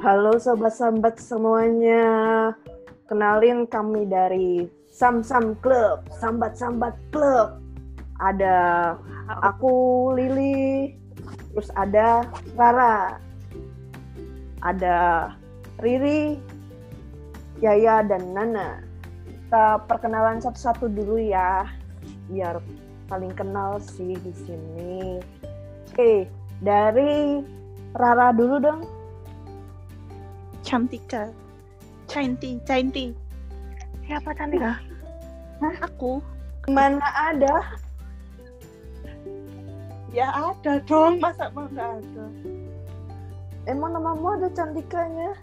Halo sobat-sobat semuanya. Kenalin kami dari Sam Sam Club, Sambat Sambat Club. Ada aku Lili, terus ada Rara, ada Riri, Yaya dan Nana. Kita perkenalan satu-satu dulu ya, biar paling kenal sih di sini. Oke, dari Rara dulu dong. Cantika. Canti, Canti. Siapa Cantika? Aku. Mana ada? Ya ada dong, masa mau nggak ada? Emang namamu ada cantikanya?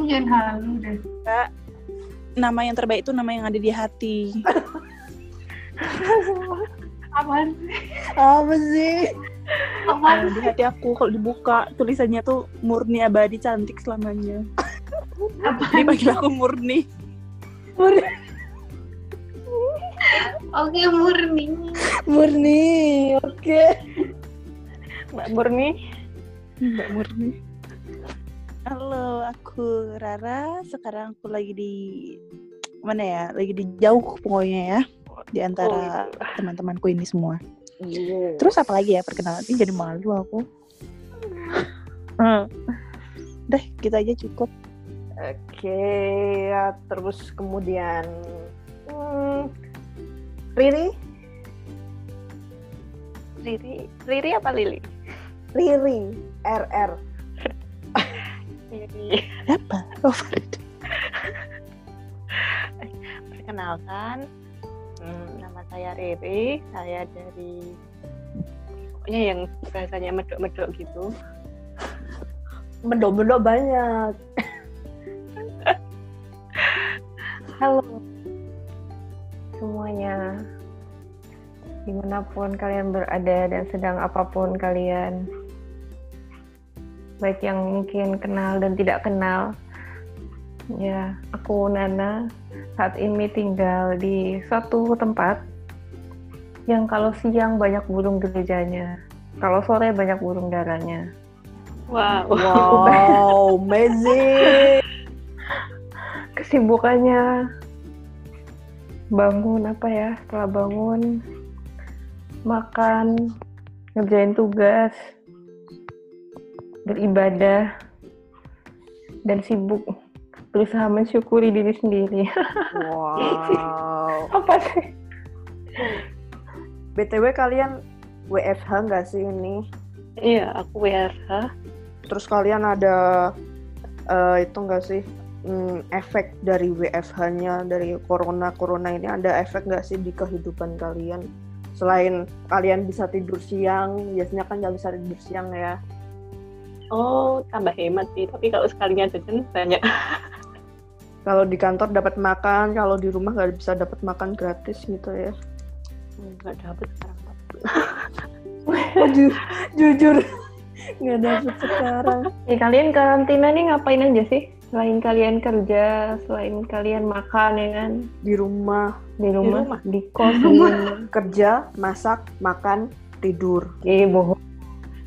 Jangan halu deh. Nama yang terbaik itu nama yang ada di hati. Apaan sih? Apa sih? Nah, di hati aku kalau dibuka tulisannya tuh murni abadi cantik selamanya. Jadi panggil aku murni. Oke murni. Murni, oke. Mbak Murni. Mbak Murni. Halo, aku Rara. Sekarang aku lagi di mana ya? Lagi di jauh pokoknya ya. Di antara teman-temanku ini semua. Terus apa lagi ya perkenalan? Ih, jadi malu aku. Hmm. Deh, kita aja cukup. Oke, ya, terus kemudian hmm, Riri, Riri. Riri apa Lili? Riri, RR. Riri. Apa? Oh. Perkenalkan, nama saya Riri. Saya dari pokoknya yang bahasanya medok-medok gitu. Mendok-mendok banyak. Halo semuanya, di mana pun kalian berada dan sedang apa pun kalian, baik yang mungkin kenal dan tidak kenal. Ya, aku Nana saat ini tinggal di suatu tempat yang kalau siang banyak burung gerejanya, kalau sore banyak burung darahnya. Wow. Wow, amazing. kesibukannya bangun apa ya setelah bangun makan ngerjain tugas beribadah dan sibuk berusaha mensyukuri diri sendiri Wow. apa sih BTW kalian WFH nggak sih ini? Iya, aku WFH. Terus kalian ada eh, itu nggak sih hmm, efek dari WFH-nya dari corona corona ini ada efek nggak sih di kehidupan kalian? Selain kalian bisa tidur siang, biasanya kan nggak bisa tidur siang ya. Oh, tambah hemat sih. Tapi kalau sekalinya jajan banyak. Kalau di kantor dapat makan, kalau di rumah nggak bisa dapat makan gratis gitu ya. Nggak dapet sekarang. Oh, ju- jujur nggak dapet sekarang. ya kalian karantina nih ngapain aja sih selain kalian kerja selain kalian makan ya kan Di rumah di rumah, rumah. di kos di rumah. kerja, masak, makan, tidur. Ih, bohong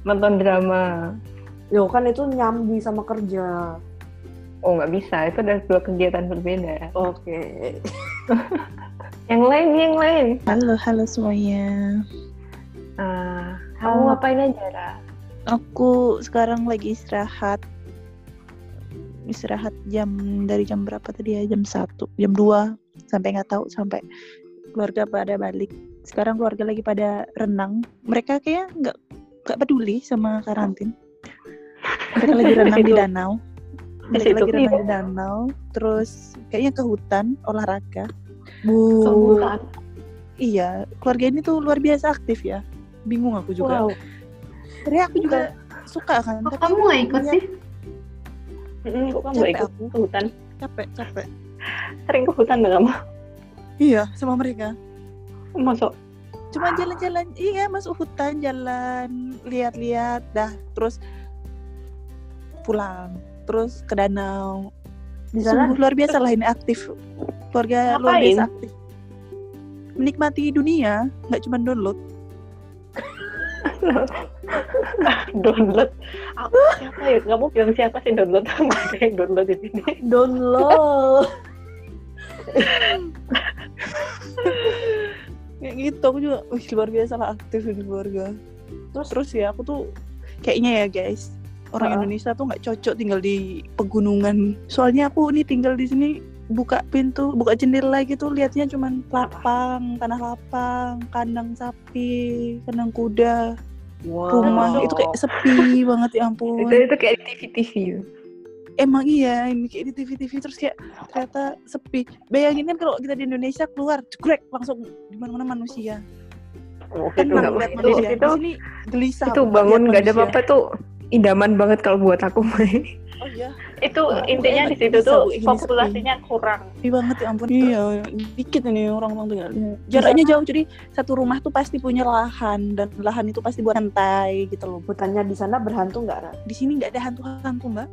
nonton drama Yo kan itu nyambi sama kerja. oh nggak bisa itu adalah dua kegiatan berbeda Oke. yang lain yang lain Halo, halo semuanya. Ah, kamu Halo. ngapain aja Ra? Aku sekarang lagi istirahat. Istirahat jam dari jam berapa tadi ya? Jam 1, jam 2 sampai nggak tahu sampai keluarga pada balik. Sekarang keluarga lagi pada renang. Mereka kayak nggak nggak peduli sama karantin. Mereka lagi renang di danau. Mereka lagi renang di danau. Terus kayaknya ke hutan olahraga. Bu. Bukan. Iya, keluarga ini tuh luar biasa aktif ya. Bingung aku juga. Wow. Sebenarnya aku juga suka kan. Kok kamu nggak ikut sih? Kok kamu nggak ikut aku. ke hutan? Capek, capek. Sering ke hutan nggak kamu? Iya, sama mereka. Masuk. Cuma jalan-jalan, iya masuk hutan, jalan, lihat-lihat, dah. Terus pulang, terus ke danau. Di sana Sungguh luar biasa lah ini aktif. Keluarga luar Ngapain? biasa aktif. Menikmati dunia, nggak cuma download. download. Aku siapa ya? Kamu bilang siapa sih download? Ada yang download di sini. Download. kayak gitu aku juga wih luar biasa lah aktif di keluarga terus terus ya aku tuh kayaknya ya guys orang Ha-ha. Indonesia tuh nggak cocok tinggal di pegunungan. Soalnya aku nih tinggal di sini buka pintu buka jendela gitu lihatnya cuman lapang tanah lapang kandang sapi kandang kuda Wow. rumah. Itu kayak sepi banget ya ampun. Itu itu kayak di TV TV emang iya ini kayak di TV-TV terus kayak ternyata sepi. Bayangin kan kalau kita di Indonesia keluar jegrek langsung di mana-mana manusia. Oh, kan lihat itu- manusia. Itu- di sini gelisah itu bangun nggak ada apa-apa tuh idaman banget kalau buat aku Mai. oh iya Itu Wah, intinya di situ bisa, tuh Bu, ini populasinya kurang. sepi banget ya ampun iya dikit ini orang-orang tinggalnya jaraknya jauh jadi satu rumah tuh pasti punya lahan dan lahan itu pasti buat lantai gitu loh Hutannya di sana berhantu nggak, Ra? di sini nggak ada hantu-hantu mbak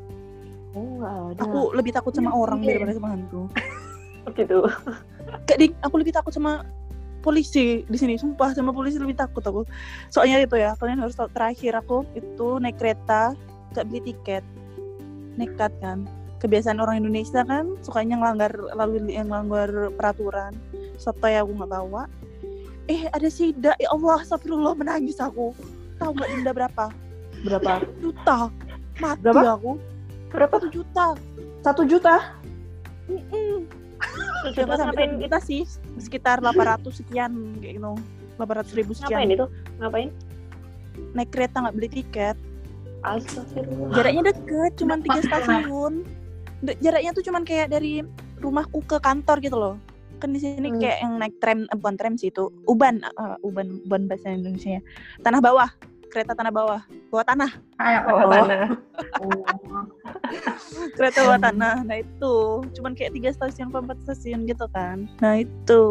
Oh, ada. aku lebih takut sama orang Iya. daripada sama hantu Gitu. Gak ding, aku lebih takut sama polisi di sini. Sumpah sama polisi lebih takut aku. Soalnya itu ya kalian harus tahu terakhir aku itu naik kereta gak beli tiket. Nekat kan. Kebiasaan orang Indonesia kan sukanya ngelanggar lalu yang ngelanggar peraturan. Sotoy aku nggak bawa. Eh ada sida. Ya Allah astagfirullah menangis aku. Tahu nggak denda berapa? Berapa? juta. Mati Berapa? aku. Berapa? satu juta. Satu juta? Mm-mm. Terus Itu sampai ngapain? kita sih sekitar 800 sekian kayak gitu 800 ribu Ngapain sekian itu? Ngapain? naik kereta nggak beli tiket Astagfirullah. jaraknya deket cuman tiga stasiun jaraknya tuh cuman kayak dari rumahku ke kantor gitu loh kan di sini Hmm. kayak yang naik tram eh, bukan tram sih itu uban eh, uban uban bahasa Indonesia tanah bawah kereta tanah bawah. Bawah tanah. Oh, mana? kereta bawah tanah. Nah itu. Cuman kayak tiga stasiun empat stasiun gitu kan. Nah itu.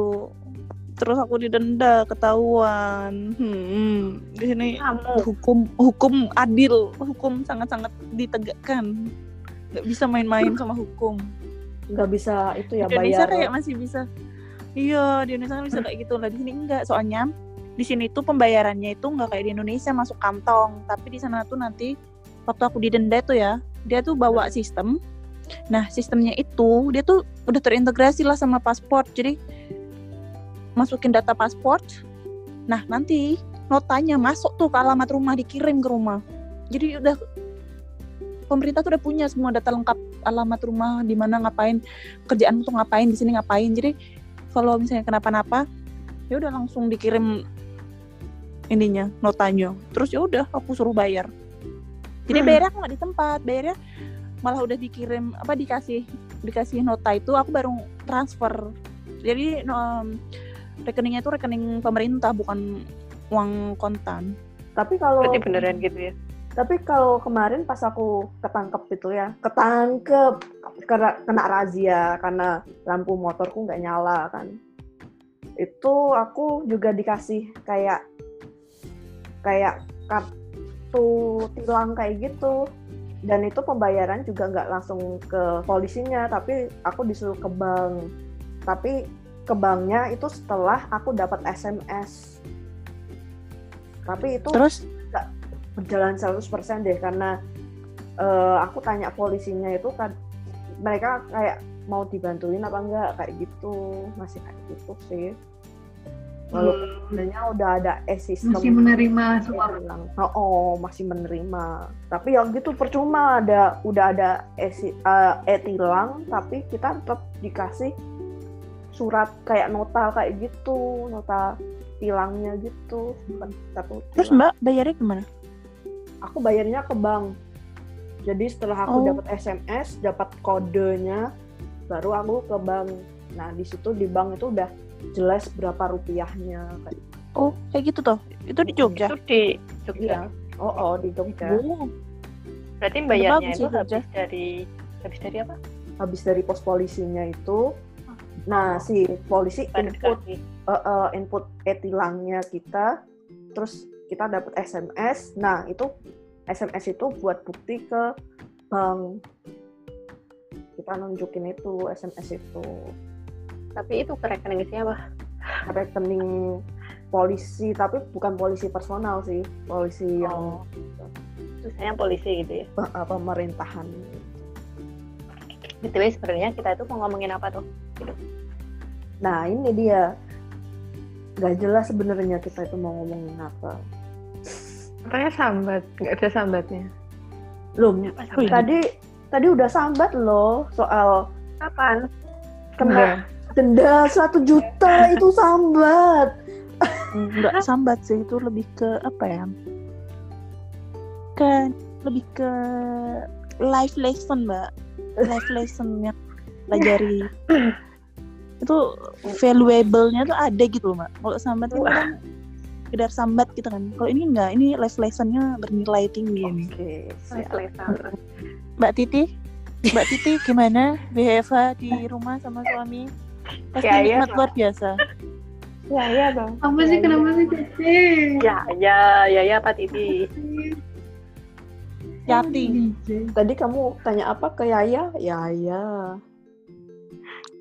Terus aku didenda ketahuan. Hmm, di sini Kamu. hukum hukum adil. Hukum sangat sangat ditegakkan. Nggak bisa main-main sama hukum. Nggak bisa itu ya Indonesia bayar. kayak masih bisa. Iya di Indonesia kan bisa kayak gitu lah. Di sini enggak soalnya di sini tuh pembayarannya itu nggak kayak di Indonesia masuk kantong. Tapi di sana tuh nanti waktu aku didenda tuh ya dia tuh bawa sistem. Nah sistemnya itu dia tuh udah terintegrasi lah sama paspor jadi masukin data paspor nah nanti notanya masuk tuh ke alamat rumah dikirim ke rumah. Jadi udah pemerintah tuh udah punya semua data lengkap alamat rumah di mana ngapain kerjaan tuh ngapain di sini ngapain. Jadi kalau misalnya kenapa-napa ya udah langsung dikirim ininya notanya terus ya udah aku suruh bayar jadi Hmm. bayarnya aku nggak di tempat bayarnya malah udah dikirim apa dikasih dikasih nota itu aku baru transfer jadi em, rekeningnya itu rekening pemerintah bukan uang kontan Tapi kalau Berarti beneran gitu ya? tapi kalau kemarin pas aku ketangkep itu ya, ketangkep kena, kena razia karena lampu motorku nggak nyala kan. Itu aku juga dikasih kayak kayak kartu tilang kayak gitu. Dan itu pembayaran juga nggak langsung ke polisinya, tapi aku disuruh ke bank. Tapi ke banknya itu setelah aku dapat SMS. Tapi itu terus berjalan 100% deh karena eh, aku tanya polisinya itu kan mereka kayak mau dibantuin apa enggak kayak gitu masih kayak gitu sih walaupun sebenarnya udah ada e-system. Masih menerima semua? dia bilang, oh, oh, masih menerima. Tapi ya gitu percuma ada udah ada e e-tilang tapi kita tetap dikasih surat kayak nota kayak gitu nota tilangnya gitu. Bukan satu terus mbak bayarnya gimana aku bayarnya ke bank. Jadi setelah aku Oh. dapat SMS, dapat kodenya, baru aku ke bank. Nah di situ di bank itu udah jelas berapa rupiahnya. Kayak gitu. oh kayak gitu toh itu di Jogja Itu di Iya. Jogja. Oh, oh di Jogja. Oh, Berarti bayarnya bagus itu sih, Jogja. habis dari habis dari apa? Habis dari pos polisinya itu, nah si polisi input eh, eh, input e-tilangnya kita, terus kita dapat SMS. Nah itu SMS itu buat bukti ke bank. Kita nunjukin itu SMS itu. Tapi itu ke rekening siapa? rekening polisi tapi bukan polisi personal sih polisi yang Oh. Susahnya polisi gitu ya. pe- eh, pemerintahan BTW sebenarnya kita itu mau ngomongin apa tuh? nah ini dia nggak jelas sebenarnya kita itu mau ngomongin apa Katanya sambat, nggak ada sambatnya. belum Apa Oh, iya. tadi tadi udah sambat loh soal Kapan? kena denda satu juta itu sambat. Nggak sambat sih itu lebih ke apa ya? Ke lebih ke life lesson mbak. Life lesson yang pelajari. Itu valuable-nya tuh ada gitu loh mbak. Kalau sambat itu kan sekedar sambat gitu kan. Kalau ini enggak ini life lesson-nya bernilai tinggi oke siap. Selesai. mbak Titi? Mbak Titi gimana? WFH di rumah sama suami pasti Ya, ya. nikmat luar biasa Ya, iya dong. Apa sih kenapa sih Tete? Ya, ya, ya, ya, Pak Titi. Yati tadi kamu tanya apa ke Yaya Yaya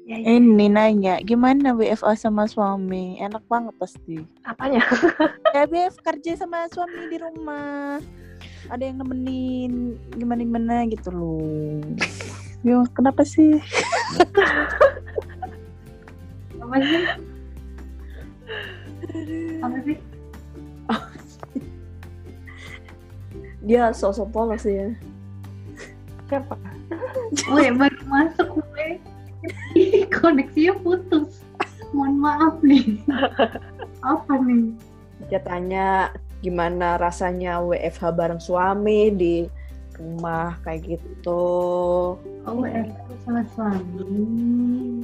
Ya, ya. ini nanya gimana WFA sama suami enak banget pasti Apanya? ya BF kerja sama suami di rumah ada yang nemenin gimana gimana gitu loh Yo, kenapa sih Apa sih? Apa sih? dia sosok polos ya Siapa? Weh, baru masuk gue. Koneksinya putus. Mohon maaf nih. Apa nih? dia tanya gimana rasanya WFH bareng suami di rumah kayak gitu Oh, WFH sama suami.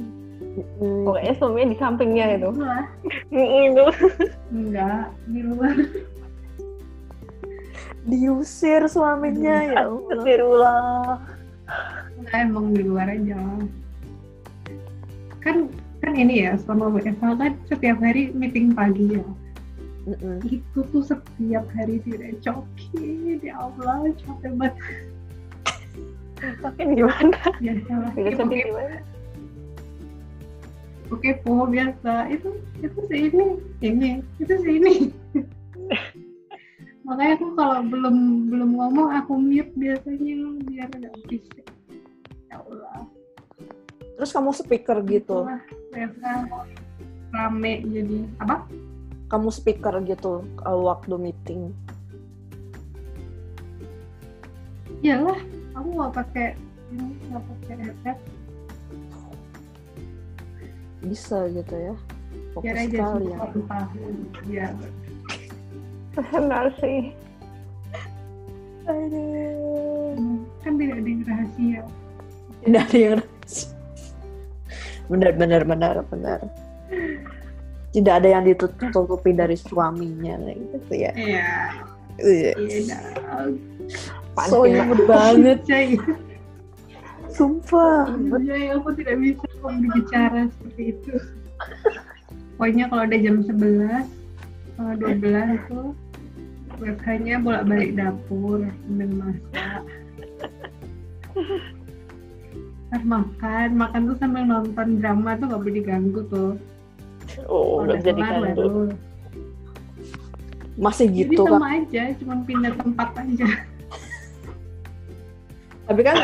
Mm, Pokoknya suaminya di sampingnya itu. Itu. enggak. Di luar. diusir suaminya ya Allah. Astagfirullah. Enggak, emang di luar aja. Kan kan ini ya, selama WFH kan setiap hari meeting pagi ya. Mm-mm. itu tuh setiap hari direcokin ya Allah capek banget Tapi gimana? Ya, sedih oke gimana? Oke po biasa. Itu itu sih ini ini itu sih ini. Makanya aku kalau belum belum ngomong aku mute biasanya biar nggak berisik. Ya Allah. Terus kamu speaker gitu? Itulah, WFH rame jadi apa? Kamu speaker gitu waktu meeting? Iyalah aku nggak pakai ini nggak pakai headset bisa gitu ya. Fokus biar aja sekali ya Benar sih. kan tidak ada yang rahasia. Tidak ada yang benar benar benar benar. Tidak ada yang ditutupi dari suaminya kayak gitu ya. Iya. Iya. iya so imut banget sumpah. Jay, aku tidak bisa berbicara seperti itu. Pokoknya kalau ada jam 11 kalau 12 itu WFH-nya bolak-balik dapur sambil masak. Ntar makan, makan tuh sambil nonton drama tuh gak boleh diganggu tuh. Oh, udah jadi kelar ganggu. baru. masih Jadi gitu kan sama aja, cuma pindah tempat aja. Tapi kan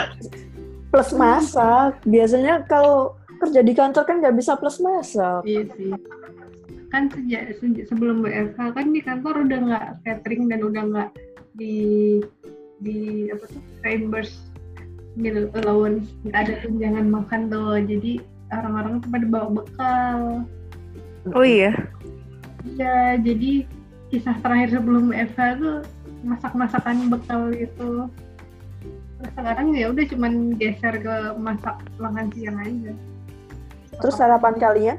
plus masak. Biasanya kalau kerja di kantor kan nggak bisa plus masak. Iya sih. Kan sejak, sejak sebelum WFH kan di kantor udah nggak catering dan udah nggak di di apa tuh reimburse meal allowance. Nggak ada tunjangan makan tuh. Jadi orang-orang tuh pada bawa bekal. Oh iya. iya jadi kisah terakhir sebelum WFH tuh masak-masakan bekal gitu. Terus sekarang ya udah cuman geser ke masak makan siang aja terus sarapan kalian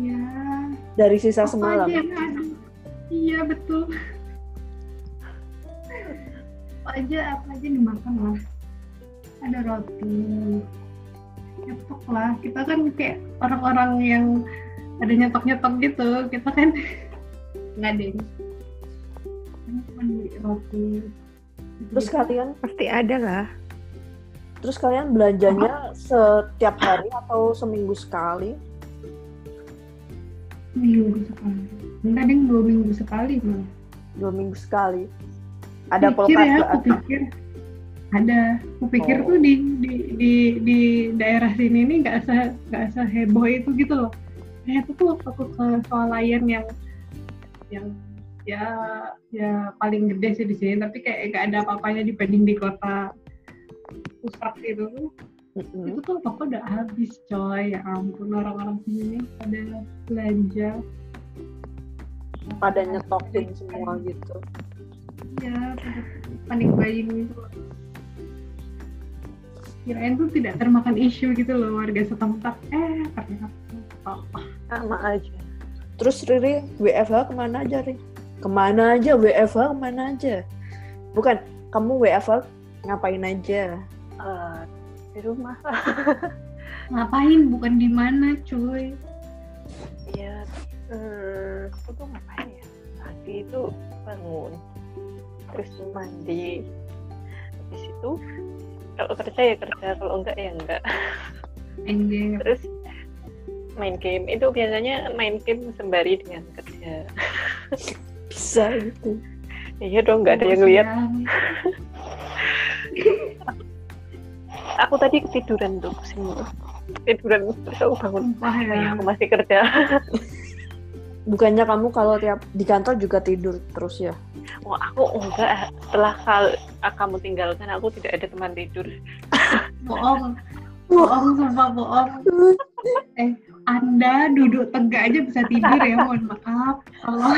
ya dari sisa Apa semalam aja. Iya betul. Apa aja apa aja dimakan lah. Ada roti. Nyetok lah. Kita kan kayak orang-orang yang ada nyetok-nyetok gitu. Kita kan nggak ada roti. terus kalian Pasti ada lah. terus kalian belanjanya setiap hari atau seminggu sekali Minggu sekali. Enggak deh, dua minggu sekali malah. Dua minggu sekali. Ada pikir ya, aku pikir ada. Aku pikir Oh. tuh di di di di daerah sini nih nggak se nggak seheboh itu gitu loh. Ternyata tuh waktu aku ke swalayan yang yang ya ya paling gede sih di sini, tapi kayak nggak ada apa-apanya dibanding di kota pusat itu Mm-mm. itu tuh toko udah habis coy ya ampun orang-orang sini pada belanja pada nyetokin semua gitu. ya panik buying loh. kirain tuh tidak termakan isu gitu loh warga setempat eh ternyata oh, sama aja Terus Riri WFH ke mana aja Riri? Ke mana aja WFH ke mana aja? Bukan, kamu WFH ngapain aja? Eh, di rumah. Ngapain? Bukan di mana cuy. Ya hmm, aku tuh ngapain ya? Pagi itu bangun terus mandi. Habis itu kalau kerja ya kerja kalau enggak ya enggak. Enggak. Terus main game. Itu biasanya main game sembari dengan kerja Bisa gitu. iya dong nggak ada yang lihat aku tadi ketiduran tuh semua tiduran terus aku bangun. Sumpah ya. "Ayah, aku masih kerja. Bukannya kamu kalau tiap di kantor juga tidur terus ya? oh aku enggak. Setelah kal ah, kamu tinggalkan aku tidak ada teman tidur. Bohong. Bohong sumpah bohong eh anda duduk tegak aja bisa tidur ya mohon maaf kalau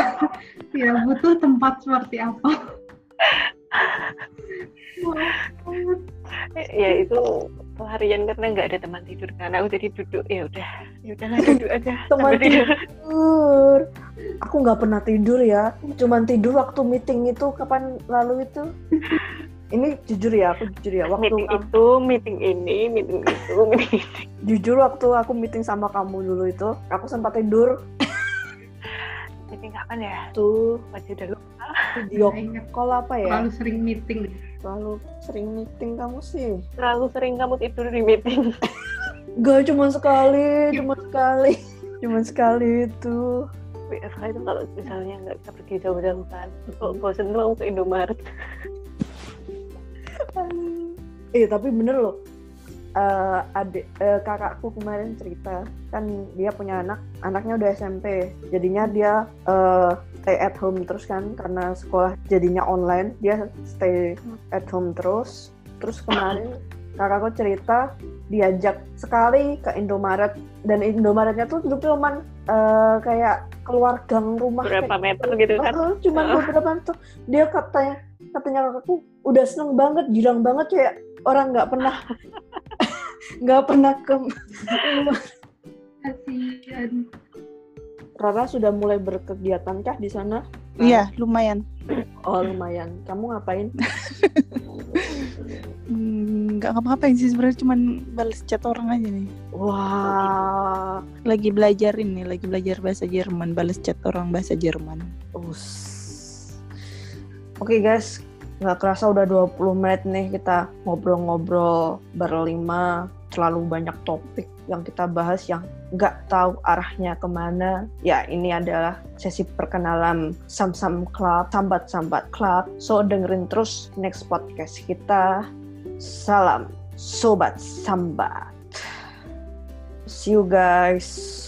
tidak butuh tempat seperti apa ya itu pelarian karena nggak ada teman tidur kan aku jadi duduk ya udah ya udahlah duduk aja Teman tidur tidur. Aku nggak pernah tidur ya. Cuman tidur waktu meeting itu kapan lalu itu? Ini jujur ya, aku jujur ya. Waktu meeting kamu- itu meeting ini meeting itu meeting ini. jujur waktu aku meeting sama kamu dulu itu, aku sempat tidur meeting kapan ya tuh masih udah lupa video call apa ya? terlalu sering meeting Terlalu sering meeting kamu sih. terlalu sering kamu tidur di meeting Gak cuma sekali, cuma sekali, cuma sekali itu. WFH itu kalau misalnya nggak bisa pergi jauh-jauh kan kok bosen mau ke Indomaret Eh tapi bener loh. Eh adik eh, kakakku kemarin cerita kan dia punya anak, anaknya udah SMP. Jadinya dia eh, stay at home terus kan karena sekolah jadinya online, dia stay at home terus. Terus kemarin kakakku cerita diajak sekali ke Indomaret dan Indomaretnya tuh cuman eh, kayak keluar gang rumah berapa kayak meter gitu kan Heeh, cuman Heeh. beberapa tuh dia katanya katanya kakakku udah seneng banget girang banget kayak orang nggak pernah nggak pernah ke kasihan. Rara sudah mulai berkegiatan kah di sana? Iya, lumayan. oh lumayan. Kamu ngapain? Hmm, Nggak ngapa-ngapain sih sebenarnya cuman balas chat orang aja nih. wah. Lagi belajar ini, lagi belajar bahasa Jerman, balas chat orang bahasa Jerman. us. Oke guys nggak kerasa udah 20 menit nih kita ngobrol-ngobrol berlima. Terlalu banyak topik yang kita bahas yang nggak tahu arahnya ke mana. Ya ini adalah sesi perkenalan Sam Sam Club Sambat Sambat Club. So dengerin terus next podcast kita. Salam sobat sambat. See you guys